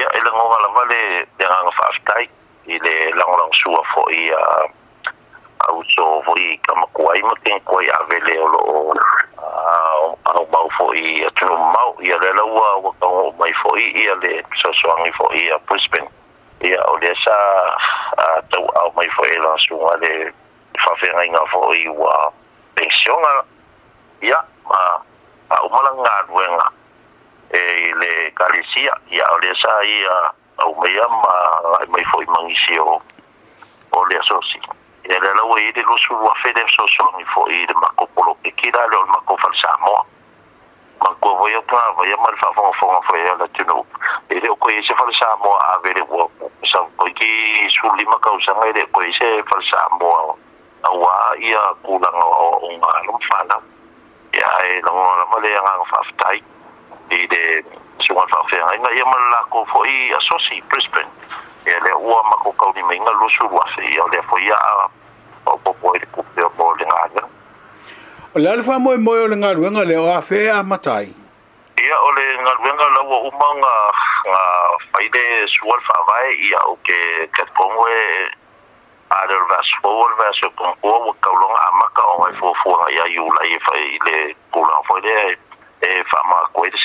ia e lagoga lava le le gaga faafetai i e le lagolagosua foʻi e a auso foʻi e kamakuai ma kegakuai avele o loo aumau foʻi atunu mamau ia le laua ua kaugoo mai foʻi ia le soasoagi foʻi a brisban ia o lea sa tauao mai foʻi e lagasuga le faafegaiga foʻi ua pensioga ia ma auma le le kalesia ia o le sa ia au mea ma ai mai foi mangisi o o le asosi e le lau e le lusu ua fede sosoni foi le makopolo ke kira le o le makofal samoa ma kua voi au tuna vai ama le faafogafoga foi ala tunuu e le o koe se fale samoa avele ua sa koe ki sulima kausaga e le koe se fale samoa auā ia kulaga o ouga lo mafanau ia e lagoa lava le agaga faafetai i de sunga fa fe nga ia mal la ko fo i asosi Brisbane. Ia le ua ma ko ka ni menga lu su wa se ia le o po po i ku pe o le nga o le alfa mo mo le nga lu nga le o fe a matai. Ia o le nga lu nga la o umanga nga faide sual fa vai ia o ke ka pongwe a le vas fo le vas ko ko ka lo nga ma ka o fo fo ia yu la i le ku la fo le e fa ma ko e se